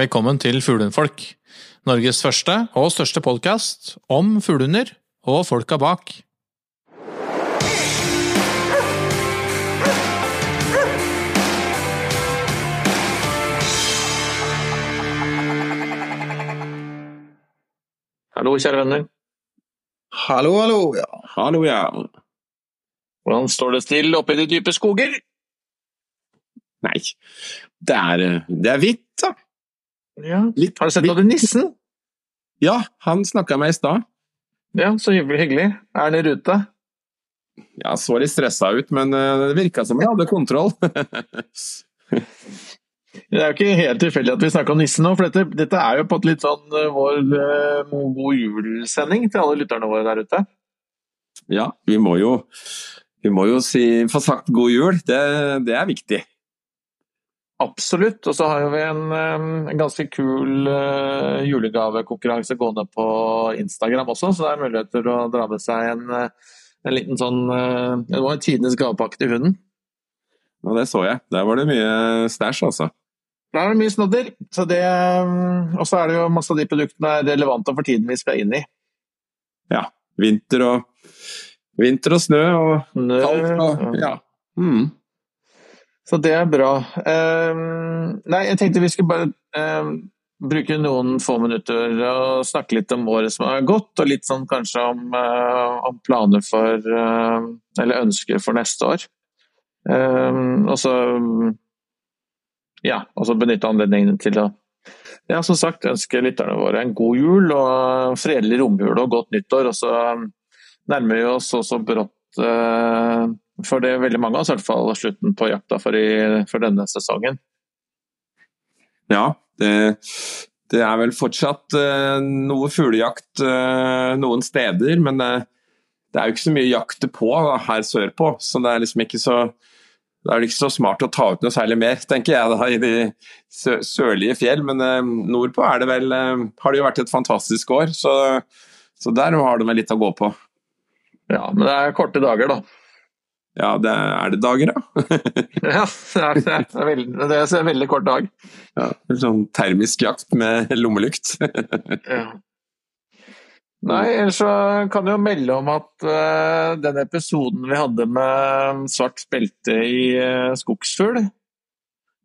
Velkommen til Fuglehundfolk, Norges første og største podkast om fuglehunder og folka bak. Hallo, kjære venner. Hallo, hallo. Ja. Hallo, ja. Hvordan står det til oppe i de dype skoger? Nei, det er, eh, det er hvitt, da. Ja. Litt, Har du sett Odd Nissen? Ja, han snakka med i stad. Ja, så hyggelig. hyggelig. Er han i rute? Ja, så litt stressa ut, men eh, det virka som jeg hadde kontroll. Det er jo ikke helt tilfeldig at vi snakker om nissen nå, for dette, dette er jo på et litt sånn uh, vår uh, god jul-sending til alle lytterne våre der ute. ja, vi må jo, vi må jo si, få sagt god jul. Det, det er viktig. Absolutt. Og så har vi en, en ganske kul uh, julegavekonkurranse gående på Instagram også, så det er mulighet til å dra med seg en, uh, en liten sånn uh, Det var tidenes gavepakke til hunden. Og det så jeg. Der var det mye stæsj, altså. Der er det mye snodder. Så det, um, og så er det jo masse av de produktene er relevante for tiden vi skal inn i. Ja. Vinter og, vinter og snø og kaldt og Ja. Mm. Så det er bra. Um, nei, jeg tenkte vi skulle bare um, bruke noen få minutter og snakke litt om året som har gått, og litt sånn kanskje om, uh, om planer for uh, Eller ønsker for neste år. Og så Ja, og så benytte anledningen til å ja, som sagt, ønske lytterne våre en god jul og fredelig romjul og godt nyttår. Og så nærmer vi oss også brått uh, for det er veldig mange av oss i hvert fall slutten på jakta for, i, for denne sesongen. Ja, det, det, er vel fortsatt uh, noe fuglejakt uh, noen steder, men uh, det er jo ikke så mye jakt på da, her sørpå. Så det er liksom ikke så det er ikke så smart å ta ut noe særlig mer, tenker jeg, da, i de sø sørlige fjell. Men nordpå er det vel, har det jo vært et fantastisk år, så, så der har de vel litt å gå på. Ja, men det er korte dager, da. Ja, det er, er det dager, da? ja, det er, det, er veldig, det er en veldig kort dag. Ja, Sånn termisk jakt med lommelykt. ja. Nei, ellers så kan jeg jo melde om at uh, den episoden vi hadde med svart belte i uh, skogsfugl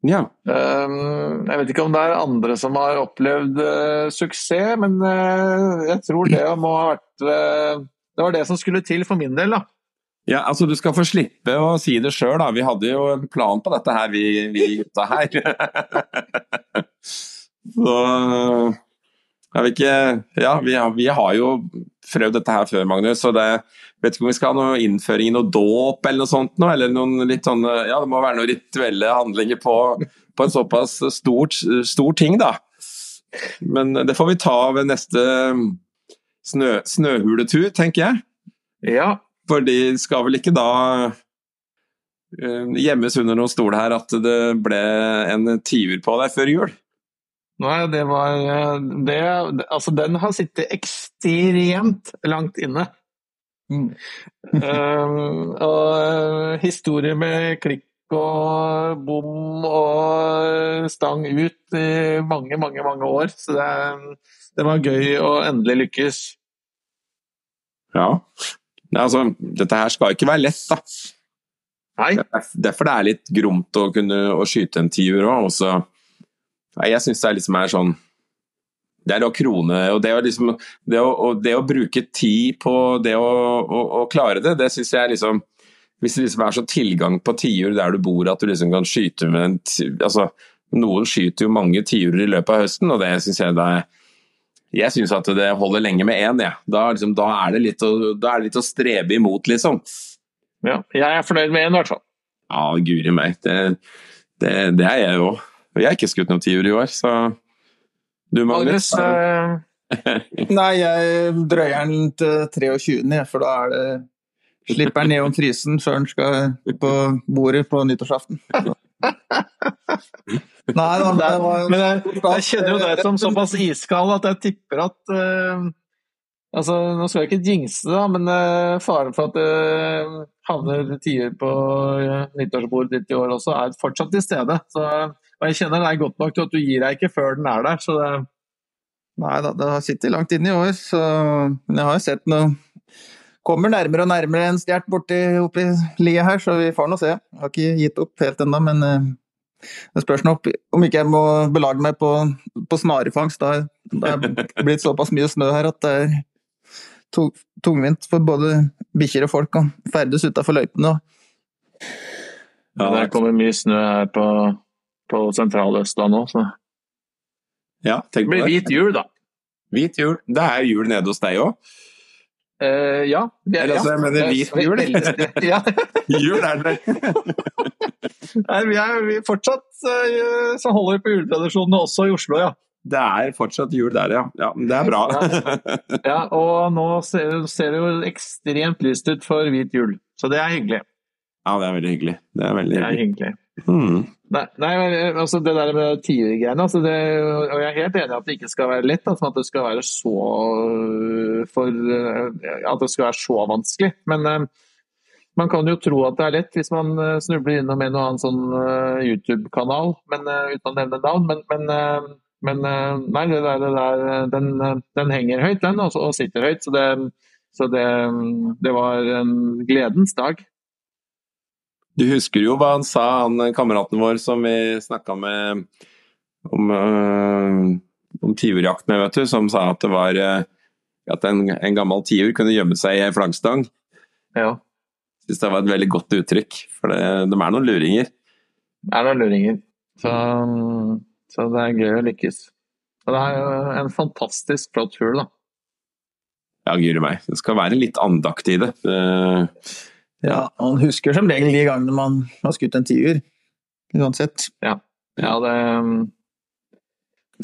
ja. um, Jeg vet ikke om det er andre som har opplevd uh, suksess, men jeg tror det må ha vært Det var det som skulle til for min del, da. Ja, altså Du skal få slippe å si det sjøl, da. Vi hadde jo en plan på dette her, vi, vi gutta her. Så jeg ikke, ja, vi har, vi har, jo prøvd dette her før, Magnus. så det, vet ikke om vi skal ha noe innføring i noe dåp eller noe sånt nå, eller noen litt sånne, ja, det må være noen rituelle handlinger på, på en såpass stort, stor ting, da. Men det får vi ta ved neste snø, snøhuletur, tenker jeg. Ja. For de skal vel ikke da uh, gjemmes under noen stol her at det ble en tyver på deg før jul? Nei, det var det, Altså, den har sittet ekstremt langt inne. Mm. um, og historier med klikk og bom og stang ut i mange, mange, mange år. Så det, det var gøy å endelig lykkes. Ja. Altså, dette her skal ikke være lett, da. Nei. Derfor det er litt gromt å kunne å skyte en tiur òg. Jeg syns det er liksom er sånn Det er å krone og det å, liksom, det å, det å bruke tid på det å, å, å klare det, det syns jeg liksom Hvis det liksom er så tilgang på tiur der du bor at du liksom kan skyte med en altså, Noen skyter jo mange tiurer i løpet av høsten, og det syns jeg det er jeg syns at det holder lenge med én, jeg. Ja. Da, liksom, da, er å, da er det litt å strebe imot, liksom. Ja, jeg er fornøyd med én, i hvert fall. Ja, guri meg. Det, det, det er jeg òg. Og jeg har ikke skutt noen tiur i år, så Du, Magnus? Uh... Nei, jeg drøyer den til 23., for da er det Slipper den ned om frysen før den skal på bordet på nyttårsaften. Nei, det var, Men jeg, jeg, kjenner jo deg som såpass iskald at jeg tipper at uh, altså, Nå skal jeg ikke jinse det, men uh, faren for at det uh, havner tider på nyttårsbordet ditt i år også, er fortsatt til stede. Så og jeg kjenner deg godt nok til at du gir deg ikke før den er der. så det Nei da, det har sittet langt inne i år, så Men jeg har jo sett noe Kommer nærmere og nærmere en stjert borti oppi liet her, så vi får nå se. Jeg har ikke gitt opp helt ennå, men eh, det spørs nå om ikke jeg må belage meg på, på snarefangst. Da det er blitt såpass mye snø her at det er tung- tungvint for både bikkjer og folk å ferdes utafor løypene. Ja, det kommer mye snø her på, på sentraløstlandet òg, så ja, tenk det blir hvit jul, da. Hvit jul. Det er jul nede hos deg òg. Eh, ja. Det, Eller altså, jeg mener hvit jul. ja. Jul er det. Nei, vi, er, vi fortsatt eh, så holder vi på juletradisjonene også i Oslo, ja. Det er fortsatt jul der, ja. ja det er bra. ja. Og nå ser, ser det jo ekstremt lyst ut for hvit jul, så det er hyggelig. Ja, det er veldig hyggelig. Det er veldig Det er hyggelig. Mm. Nei, nei altså det der med tiurgreiene altså og Jeg er helt enig i at det ikke skal være lett. Altså at det skal være så for At det skal være så vanskelig. Men eh, man kan jo tro at det er lett hvis man eh, snubler innom en og annen sånn uh, YouTube-kanal, men uh, uten å nevne navn. Men, men, uh, men eh, nei, det der, det der den, eh, den henger høyt, den, og, og sitter høyt. Så det, så det, det var en gledens dag. Du husker jo hva han sa, han kameraten vår som vi snakka med om, øh, om tiurjakt med, vet du, som sa at det var øh, at en, en gammel tiur kunne gjemme seg i ei flaggstang. Ja. Syns det var et veldig godt uttrykk, for det, de er noen luringer. Det er noen luringer. Så, så det er gøy å lykkes. Og det er jo en fantastisk flott fugl, da. Ja, guri meg. Det skal være litt andakt i det. det Ja, man husker som regel de gangene man har skutt en tiur. Uansett. Ja, det,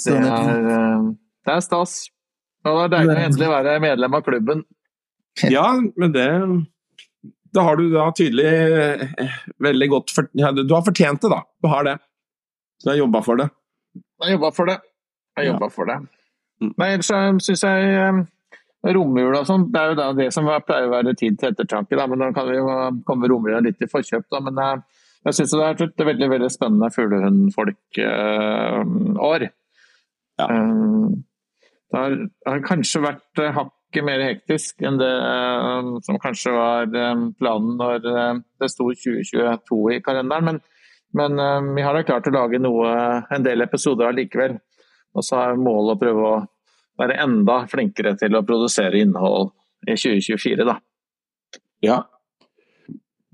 Så det, er, eh, det er stas. Og det er deilig å endelig være medlem av klubben. ja, men det Da har du da tydelig eh, veldig godt for, ja, Du har fortjent det, da. Du har det. Du har jobba for det. Jeg har jobba for det. Jeg har Ja. jobbet for det. Men Nei, ellers syns jeg eh, romjula og sånn, det er jo da det som pleier å være tid til ettertanke. Da, men da kan vi jo komme romjula litt i forkjøp. Da, men jeg, jeg syns det vært et veldig veldig spennende fuglehundfolk-år. Ja. det har, har kanskje vært eh, hakket mer hektisk enn det eh, som kanskje var eh, planen når eh, det sto 2022 i kalenderen. Men, men eh, vi har da klart å lage noe, en del episoder allikevel. Og så er målet å prøve å være enda flinkere til å produsere innhold i 2024, da. Ja.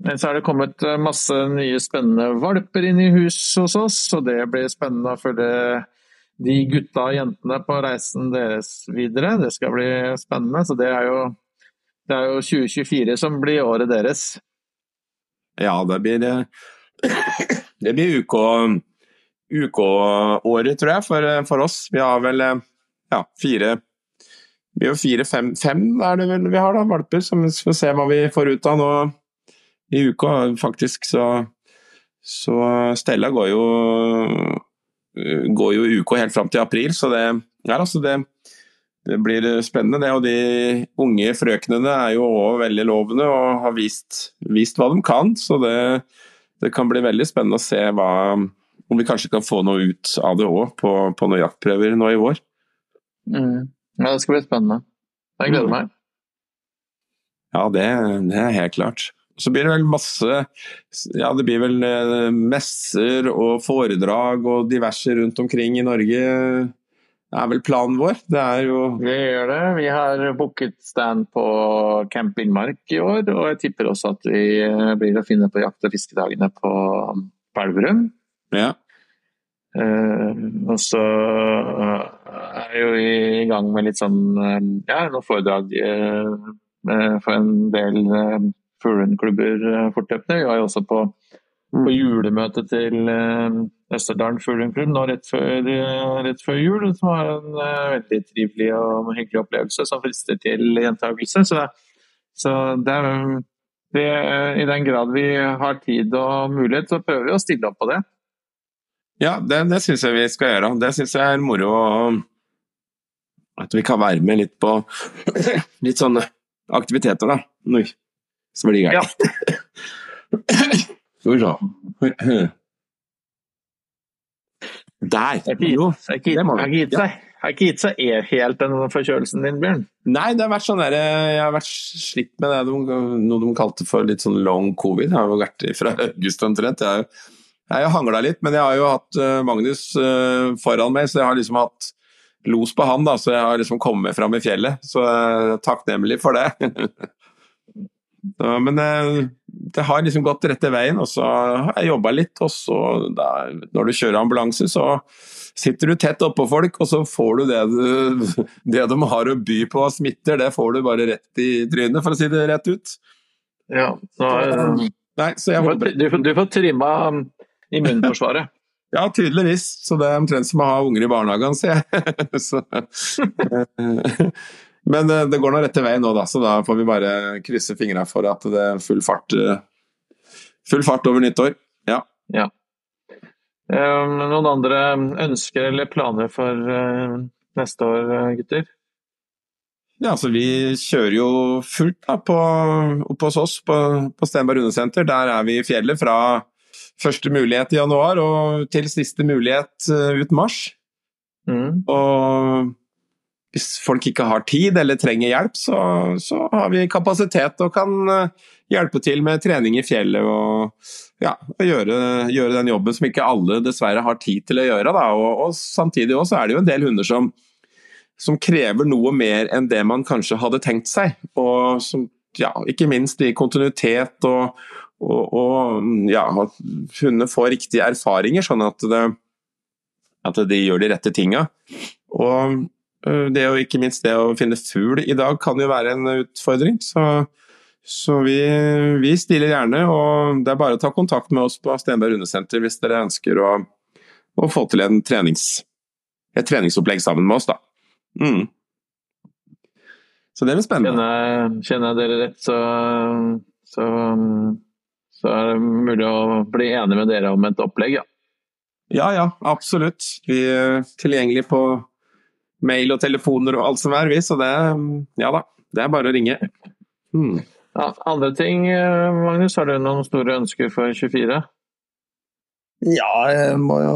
Men så er det kommet eh, masse nye spennende valper inn i hus hos oss, og det blir spennende å følge de gutta og jentene på reisen deres videre. Det skal bli spennende. Så det er jo, det er jo 2024 som blir året deres. Ja, det blir eh, Det blir UK UK-året, tror jeg, for, for oss. Vi har vel eh, ja, fire Vi har fire-fem fem er det vel vi har, da, valper, Så vi får se hva vi får ut av nå i uka. Faktisk så Så Stella går jo går jo uka helt fram til april, så det ja, altså det, det blir spennende, det. Og de unge frøknene er jo òg veldig lovende og har vist, vist hva de kan. Så det, det kan bli veldig spennende å se hva, om vi kanskje kan få noe ut av det òg på, på noen jaktprøver nå i vår. Ja, det skal bli spennende. Jeg gleder meg. Ja, det, det er helt klart. Så blir det vel masse Ja, det blir vel eh, messer og foredrag og diverse rundt omkring i Norge. Det er vel planen vår. Det er jo Vi gjør det. Vi har booket stand på Camp Innmark i år, og jeg tipper også at vi blir å finne på jakt- og fiskedagene på på Elverum. Ja. Eh, og så eh, er jo i gang med litt sånn eh, ja, noen foredrag eh, eh, for en del fuglehundklubber eh, fortløpende. Vi var jo også på, på julemøte til Østerdalen fuglehundklubb nå rett før, rett før jul, som var en veldig trivelig og hyggelig opplevelse som frister til gjentakelse. Så, så det det, I den grad vi har tid og mulighet, så prøver vi å stille opp på det. Ja, det, det syns jeg vi skal gjøre. Det syns jeg er moro. å- At vi kan være med litt på litt sånne aktiviteter, da. Oi, så blir det gærent. Skal vi se. Der! Jo, det må vi. har ikke gitt seg. Helt den forkjølelsen din, Bjørn. Nei, det har vært sånn der, jeg har vært slitt med det noe de kalte for litt sånn long covid. Jeg har jo vært i fra august omtrent. Jeg har jo- jeg har jo hangla litt, men jeg har jo hatt eh, Magnus eh, foran meg, så jeg har liksom hatt los på han, da, så jeg har liksom kommet fram i fjellet. Så er takknemlig for det. så, men eh, det har liksom gått rette veien, og så har jeg jobba litt. Og så, da, når du kjører ambulanse, så sitter du tett oppå folk, og så får du det, du det de har å by på av smitter, det får du bare rett i trynet, for å si det rett ut. Ja, så, eh, Nei, så jeg du, håper du, du får trimma um, immunforsvaret. Ja, tydeligvis. Så det er omtrent som å ha unger i barnehagen, sier jeg. Så, eh, men eh, det går nå rette vei nå, da, så da får vi bare krysse fingra for at det er full fart, eh, full fart over nyttår. Ja. Um, noen andre ønsker eller planer for neste år, gutter? Ja, altså Vi kjører jo fullt da, på, oppe hos oss på, på Stenberg Rundesenter. Der er vi i fjellet fra første mulighet i januar og til siste mulighet eh, ut mars. Mm. Og hvis folk ikke har tid eller trenger hjelp, så, så har vi kapasitet og kan eh, hjelpe til med trening i fjellet og, ja, og gjøre, gjøre den jobben som ikke alle dessverre har tid til å gjøre. Og, og samtidig også er det jo en del hunder som, som krever noe mer enn det man kanskje hadde tenkt seg. Og som, ja, ikke minst i kontinuitet og, og, og ja, at hundene får riktige erfaringer, sånn at, det, at de gjør de rette tinga. Og øh, det og ikke minst det å finne fugl i dag kan jo være en utfordring. Så, så vi, vi stiller gjerne, og det er bare å ta kontakt med oss på Stenberg hundesenter hvis dere ønsker å, å få til en trenings, et treningsopplegg sammen med oss. da. Mm. Så det blir spennende. Kjenner, kjenner jeg dere rett, så, så, så er det mulig å bli enig med dere om et opplegg, ja. Ja, ja, absolutt. Vi er tilgjengelig på mail og telefoner og alt som er, vi. Så det, ja da, det er bare å ringe. Hmm. ja. Andre ting, eh, Magnus, har du noen store ønsker for 24? Ja, jeg må jo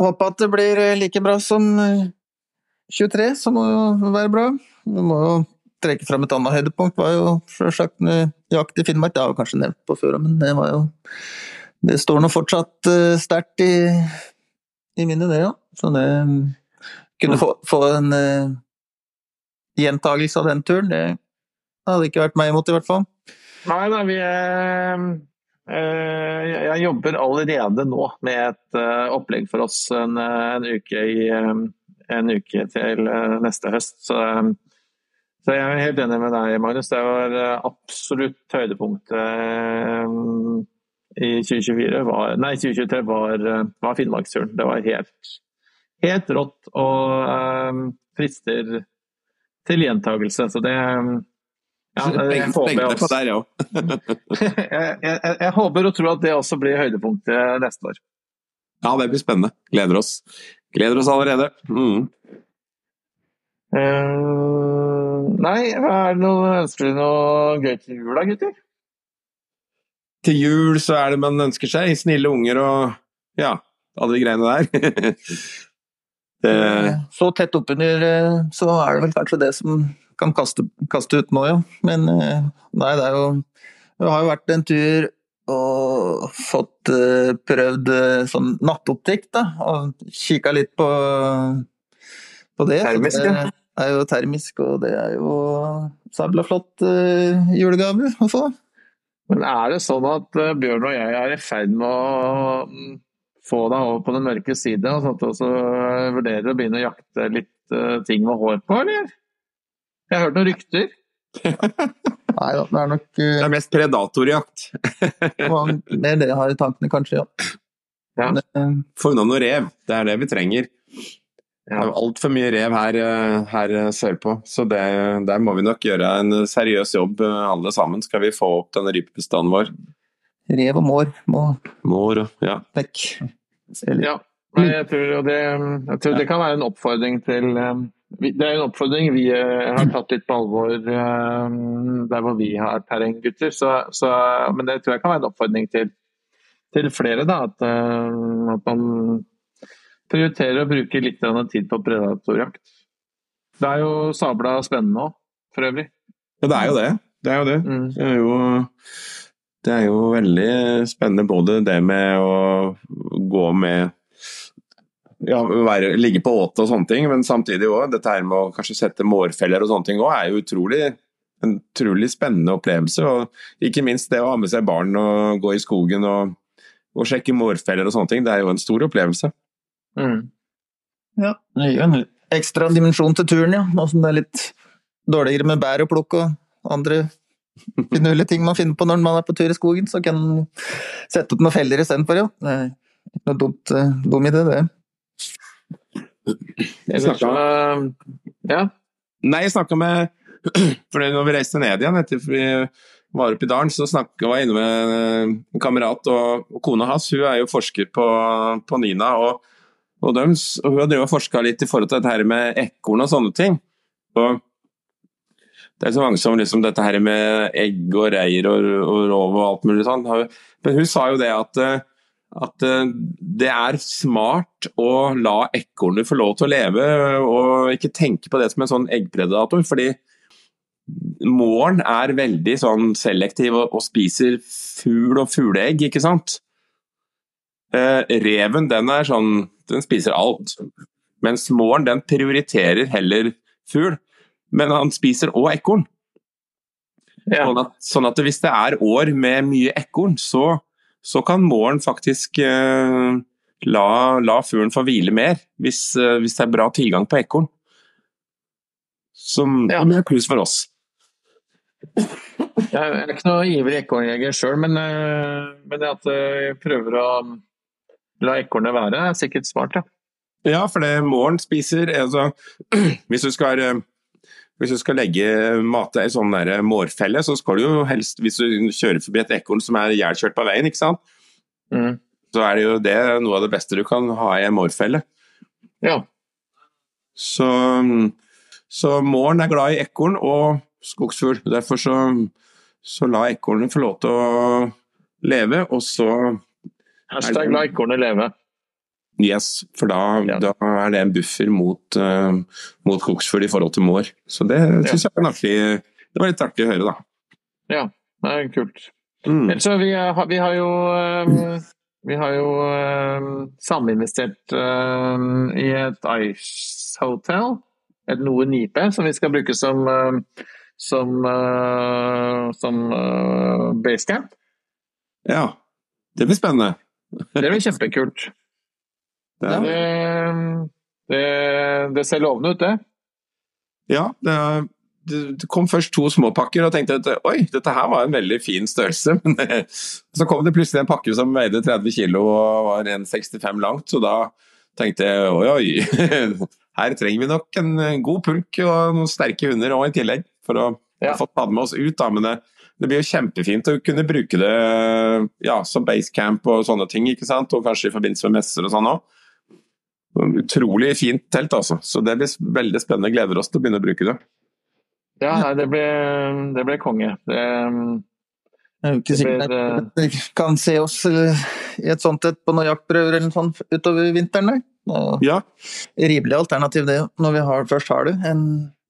håpe at det blir like bra som eh, 23, så må jo være bra. Vi må jo trekke fram et annet høydepunkt, var jo sjølsagt jakt i Finnmark. Det har jeg kanskje nevnt på før, men det var jo Det står nå fortsatt uh, sterkt i, i minnet, det, ja. Så det Kunne få, få en uh, gjentagelse av den turen, det hadde ikke vært meg imot, i hvert fall. Nei, nei, vi eh, eh, Jeg jobber allerede nå med et eh, opplegg for oss en, eh, en, uke, i, eh, en uke til eh, neste høst. Så, eh, så jeg er helt enig med deg, Magnus. Det var eh, absolutt høydepunktet eh, i 2024. Var, nei, 2023 var, eh, var Finnmarksturen. Det var helt, helt rått og um, frister til gjentagelse. Så det ja, jeg håper også- jeg, jeg, jeg håper og tror at det også blir høydepunktet neste år. Ja, det blir spennende. Gleder oss. Gleder oss allerede. Mm. Eh, nei, er det noe, ønsker du noe gøy til jul da, gutter? Til jul så er det man ønsker seg. Snille unger og ja, alle de greiene der. det, Så tett oppunder, eh, så er det vel kanskje det som kan kaste, kaste ut nå, ja. Men eh, nei, det er jo Det har jo vært en tur og fått eh, prøvd sånn nattoptikk, da. Og kikka litt på, på det. Termisk, ja. Er jo termisk, og det er jo sabla flott uh, julegave å få. Men er det sånn at eh, Bjørn og jeg er i ferd med å mm, få deg over på den mørke side, og sånn at du også eh, vurderer å begynne å jakte litt eh, ting med hår på, eller? Jeg har hørt noen rykter. Nei da, det er nok det eh, er mest predatorjakt. mer det jeg har i tankene, kanskje, ja. Ja. Eh, Få unna noe rev. Det er det vi trenger. Det er altfor mye rev her, eh, her eh, sørpå, så det, der må vi nok gjøre en seriøs jobb eh, alle sammen. Skal vi få opp denne rypebestanden vår. rev og mår må Mår ja. vekk. Eller- Ja. Jeg tror, det, jeg tror det kan være en oppfordring til Det er en oppfordring vi har tatt litt på alvor der hvor vi har terrenggutter. Så, så, men det tror jeg kan være en oppfordring til, til flere. Da, at, at man prioriterer å bruke litt tid på predatorjakt. Det er jo sabla spennende òg, for øvrig. Ja, det er jo det. Det er jo det. Mm. Det er jo, det er jo veldig spennende både det med å gå med ja, være, ligge på åte og sånne ting, men samtidig òg dette her med å kanskje sette mårfeller og sånne ting òg er jo utrolig en utrolig spennende opplevelse. og Ikke minst det å ha med seg barn og gå i skogen og, og sjekke mårfeller og sånne ting. Det er jo en stor opplevelse. Mm. Ja, det gir jo en ekstra dimensjon til turen, ja. Nå som det er litt dårligere med bær å plukke og andre finurlige ting man finner på når man er på tur i skogen, så kan man sette opp noen feller istedenfor, ja. Det er ikke noe dumt, eh, dum idé, det. Jeg snakket- med ja. Nei, jeg snakka med For når vi reiste ned igjen etter vi var oppe i dalen, så snakket, var jeg inne med en kamerat og, og kona hans. Hun er jo forsker på, på Nina, og, og, de, og hun har forska litt i forhold til dette her med ekorn og sånne ting. Og det er så mange som liksom dette her med egg og reir og, og rov og alt mulig sånn. Men hun sa jo det at eh, at eh, det er smart å la ekornet få lov til å leve, og ikke tenke på det som en sånn eggpredator. fordi måren er veldig sånn selektiv og, og spiser fugl og fugleegg, ikke sant? Eh, reven den er sånn, den spiser alt. Mens måren den prioriterer heller fugl. Men han spiser òg ekorn. ja. Sånn at, sånn at hvis det er år med mye ekorn, så, så kan måren faktisk eh, la, la fuglen få hvile mer, hvis, eh, hvis det er bra tilgang på ekorn. Som Ja. er pluss for oss. Jeg er ikke noe ivrig ekornjeger sjøl, men, eh, men det at jeg prøver å la ekornet være, er sikkert smart, ja. Ja, for det måren spiser altså, hvis, du skal, eh, hvis du skal legge mat i sånn der mårfelle, så skal du jo helst, hvis du kjører forbi et ekorn som er ihjelkjørt på veien, ikke sant? Mm. så er det jo det noe av det beste du kan ha i en mårfelle. Ja. Så, så måren er glad i ekorn og skogsfugl. Derfor så, så la ekornet få lov til å leve, og så Hashtag la ekornet leve. Yes, for da, Ja. da er det en buffer mot, uh, mot koksfugl i forhold til mår. Så det syns jeg var artig Det var litt artig å høre, da. Ja, det er kult. Mm. Ellers så vi, har- vi har jo eh, vi har jo eh, saminvestert eh, i et Ice Hotel, et noe nipe, som vi skal bruke som eh, som, eh, som eh, basecamp. Ja. Det blir spennende. Det blir kjempekult. Det Det, det, det ser lovende ut, det. ja, det, det kom først to småpakker og tenkte at oi, dette her var en veldig fin størrelse. Men det, så kom det plutselig en pakke som veide 30 kg og var 1,65 langt, så da tenkte jeg oi, oi. Her trenger vi nok en god pulk og noen sterke hunder òg i tillegg, for å Ja. få ta det med oss ut. Da. Men det, det blir jo kjempefint å kunne bruke det ja, som basecamp og sånne ting, ikke sant? og kanskje i forbindelse med messer og sånn òg. Utrolig fint telt, altså. Så det blir veldig spennende. Gleder oss til å begynne å bruke det. Ja, nei, det ble, det blir konge. Det, Det er jo ikke sikkert at vi kan se oss eh, i et sånt et på noen jaktprøver eller noe sånt utover vinteren. nei. Ja, Rimelig alternativ det, når vi har, først har det, enn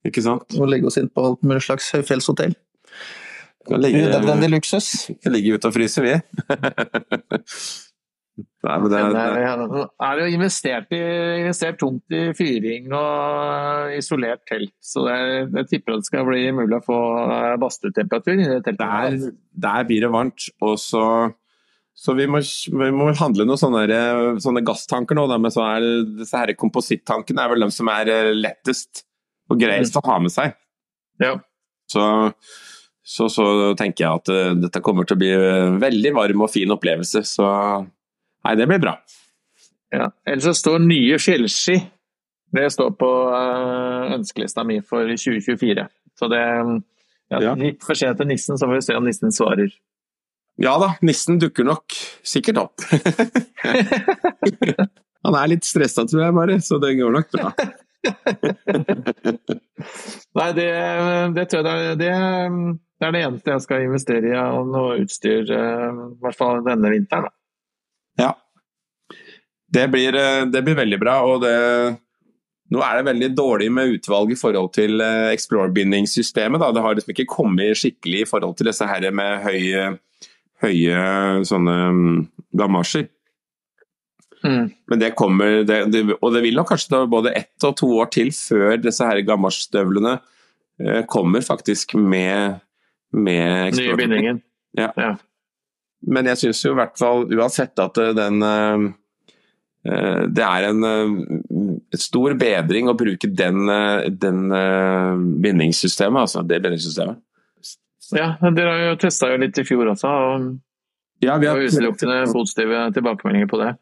å legge oss inn på alt mulig slags høyfjellshotell. Ligge, Unødvendig luksus. ligge ute og fryse, vi. Nei, men det, det, det er jo investert, i, investert tungt i fyring og isolert telt, så det, jeg tipper at det skal bli mulig å få eh, badstuetemperatur i det teltet. der, der blir det varmt. Og så, så vi, må, vi må handle noen sånne, sånne gasstanker nå. Da, men så er disse her komposittankene er vel de som er eh, lettest og greiest å ha med seg. Ja. Så, så, så tenker jeg at uh, dette kommer til å bli en veldig varm og fin opplevelse. Så nei, det blir bra. Ja. Ellers så står nye fjellski. Det står på uh, ønskelista mi for 2024. Så det ja, Ja. Sent til nissen, så får vi se om nissen svarer. Ja da, nissen dukker nok sikkert opp. Han er litt stressa, tror jeg bare, så det går nok bra. Nei, det, det tror jeg det det, det er det eneste jeg skal investere i av noe utstyr, eh, i hvert fall denne vinteren. Da. Ja. Det blir, eh, det blir veldig bra. og det nå er det veldig dårlig med utvalg i forhold til eh, Explore-bindingssystemet. Det har liksom ikke kommet skikkelig i forhold til disse her med høye, høye sånne mm, gamasjer. Mm. Men det kommer, det, det, og det vil nok kanskje ta både ett og to år til før disse her gamasjstøvlene eh, kommer faktisk med, med Nye bindingen. Ja. Ja. Men jeg syns jo i hvert fall uansett at eh, den eh, eh, Det er en eh, stor bedring å bruke den, den bindingssystemet, altså det bindingssystemet. Ja, dere har jo testa litt i fjor også, og Ja, vi har utelukkende positive tilbakemeldinger på det.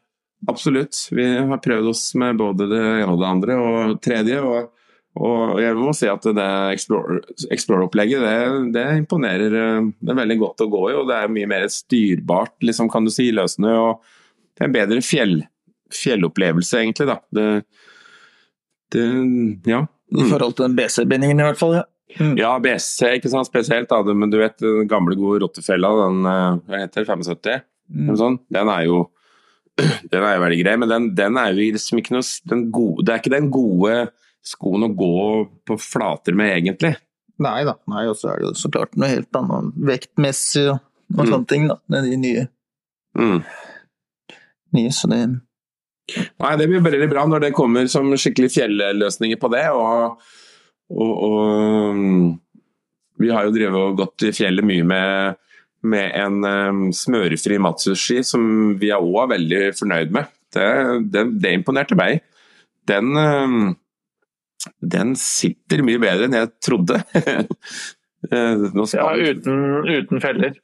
Absolutt. Vi har prøvd oss med både det ene og det andre og tredje. Og, og jeg må si at det Explore-opplegget det, det imponerer. eh, Det er veldig godt å gå i, og det er mye mer styrbart, liksom, kan du si, løsende. Og det er en bedre fjell, fjellopplevelse, egentlig. da. Det, det ja. I forhold til den BC-bindingen i hvert fall, ja. Mm. Ja, BC, ikke sant, spesielt. da, Men du vet den gamle, gode rottefella, den eh, hva heter det, 75? Mm. Sånn, den er jo den er jo veldig grei, men den, den er jo liksom ikke noe den gode, Det er ikke den gode skoen å gå på flater med, egentlig. Nei da. Nei, og så er det jo så klart noe helt annet vektmessig og, og Mm. sånne ting, da. Med de nye, Mm. nye så det Nei, Det blir veldig bra når det kommer som skikkelig fjelløsninger på det. Og, og, og mm, vi har jo drevet og gått i fjellet mye med, med en um, smørefri matsushi som vi òg er veldig fornøyd med. Det, det, det imponerte meg. Den, um, den sitter mye bedre enn jeg trodde. Eh, Ja, uten, uten feller.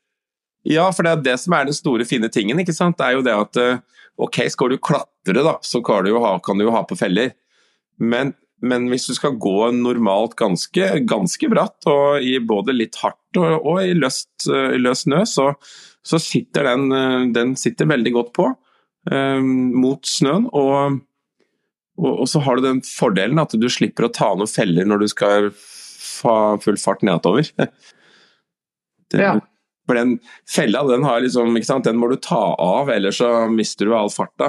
ja, for det er det som er den store fine tingen. ikke sant? Det er jo det at eh, ok, skal du klatre, da, så kan du jo ha, kan du jo ha på feller. Men, men hvis du skal gå normalt ganske, ganske bratt, og i både litt hardt og, og i løst, eh, løs snø, så, så sitter den, eh, den sitter veldig godt på eh, mot snøen. Og, og, og så har du den fordelen at du slipper å ta noen feller når du skal ha full fart nedover. Det, Ja. For den fella, den har liksom, den må du ta av, ellers så mister du all farta.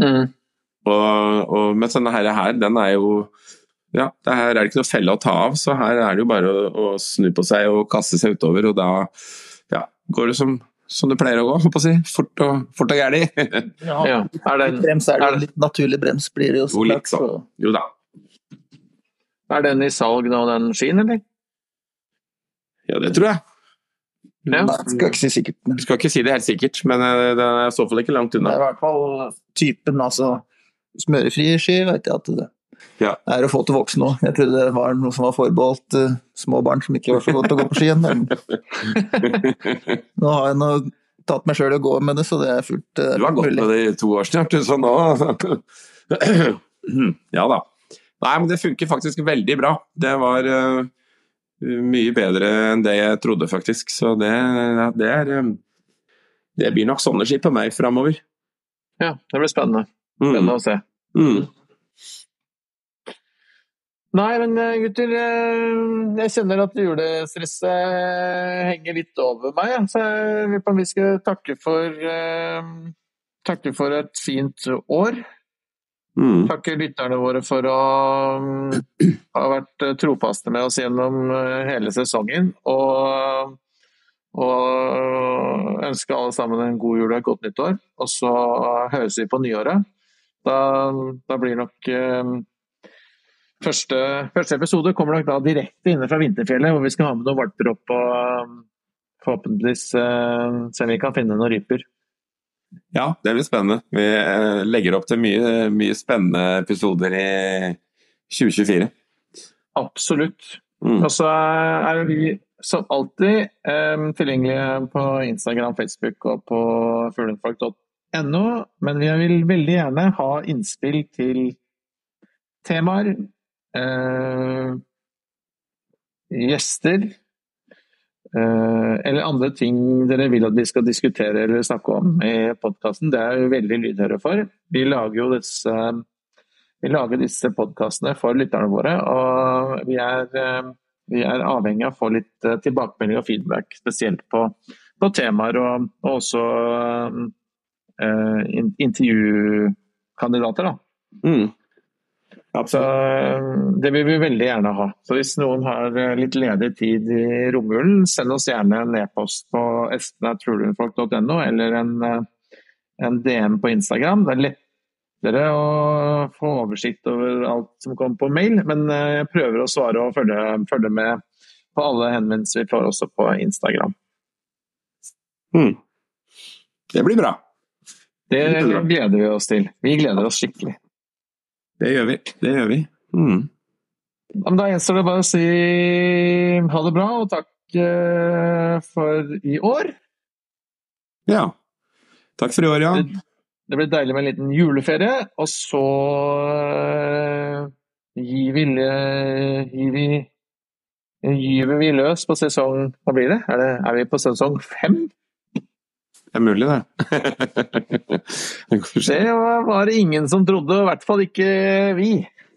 Mm. Og, og, mens denne her, her, den er jo Ja, det her er det ikke noe felle å ta av, så her er det jo bare å, å snu på seg og kaste seg utover, og da ja, går det som, som det pleier å gå, holdt på å si. Fort og, fort og gæli. Ja. Ja. Er, den, Brems er det er det, litt naturlig brems, blir det jo. Jo, så litt så- sånn. jo da. er den i salg nå, den skien, eller? Ja, det tror jeg. Ja. Nei, skal ikke si sikkert, men Jeg skal ikke si det helt sikkert, men eh, den er i så fall ikke langt unna. det er i hvert fall typen, altså smørefri ski, vet jeg at det Ja. er å få til voksne òg. Jeg trodde det var noe som var forbeholdt uh, små barn som ikke var så gode til å gå på ski igjen. Nå har jeg nå tatt meg sjøl i å gå med det, så det er fullt uh, Du har gått mulig. med det i to år snart, så nå Ja da. Nei, men det funker faktisk veldig bra. Det var uh, mye bedre enn det jeg trodde, faktisk. Så det, det er eh, Det blir nok sånne ski på meg framover. Ja, det blir spennende. Mm. Spennende å se. Mm. Nei, men eh, gutter, eh, jeg kjenner at julestresset eh, henger litt over meg. Så jeg vil på en vi takke for, takke for et fint år. Mm. Takke lytterne våre for å mm, ha vært trofaste med oss gjennom hele sesongen. Og, og ønske alle sammen en god jul og et godt nyttår. Og så høres vi på nyåret. Da, da blir nok eh, Første, første episode kommer nok da direkte inne fra Vinterfjellet, hvor vi skal ha med noen valper opp og um, forhåpentligvis eh, se om vi kan finne noen ryper. Ja, det blir spennende. Vi eh, legger opp til mye, mye spennende episoder i 2024. Absolutt. Mm. Og så er vi som alltid eh, tilgjengelige på Instagram, Facebook og på fuglenfolk.no, men vi vil veldig gjerne ha innspill til temaer, eh, gjester, eh, eller andre ting dere vil at vi skal diskutere eller snakke om i podkasten. Det er vi veldig lydhøre for. Vi lager jo disse, vi lager disse podkastene for lytterne våre, og vi er, eh, vi er avhengig av å få litt tilbakemelding og feedback, spesielt på, på temaer, og, og også intervjukandidater. da. Mm. Så Absolutt. det vil vi veldig gjerne ha. Så hvis noen har eh, litt ledig tid i romjulen, send oss gjerne en e-post på espen.trulundfolk.no eller en, eh, en DM på Instagram. Det er lettere å få oversikt over alt som kommer på mail, men eh, jeg prøver å svare og følge, følge med på alle henvendelser vi får også på Instagram. Mm. Det blir bra. Det er gleder vi oss til. Vi gleder oss skikkelig. Det gjør vi. Det gjør vi. Mm. Da gjenstår det bare å si ha det bra og takk eh, for i år. Ja. Takk for i år, ja. Det blir deilig med en liten juleferie, og så eh, gir vi, gir vi gyver vi løs på sesong Hva blir det? Er, det, er vi på sesong fem? Det er mulig, det. Det var det ingen som trodde, i hvert fall ikke vi.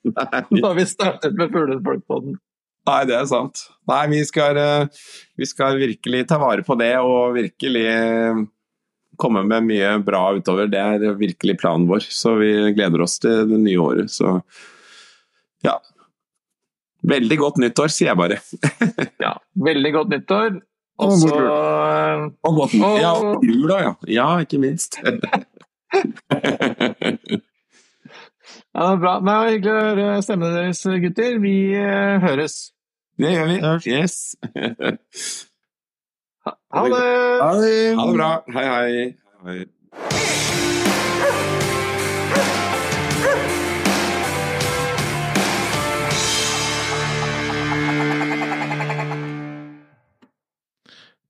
Nei. Da vi startet med Fuglefolkpodden. Nei, det er sant. Nei, vi skal, eh, vi skal virkelig ta vare på det og virkelig eh, komme med mye bra utover. Det er virkelig planen vår, så vi gleder oss til det nye året. Så ja. Veldig godt nyttår, sier jeg bare. Ja, veldig godt nyttår. Og Og så. Og godt nyttår. Ja, og jula, ja. Ja, ikke minst. Ja, det er bra. Det var hyggelig å høre stemmene deres, gutter. Vi eh, høres. Det gjør vi. Yes. Ha det! Ha det! Ha det bra. Hei, hei. hei.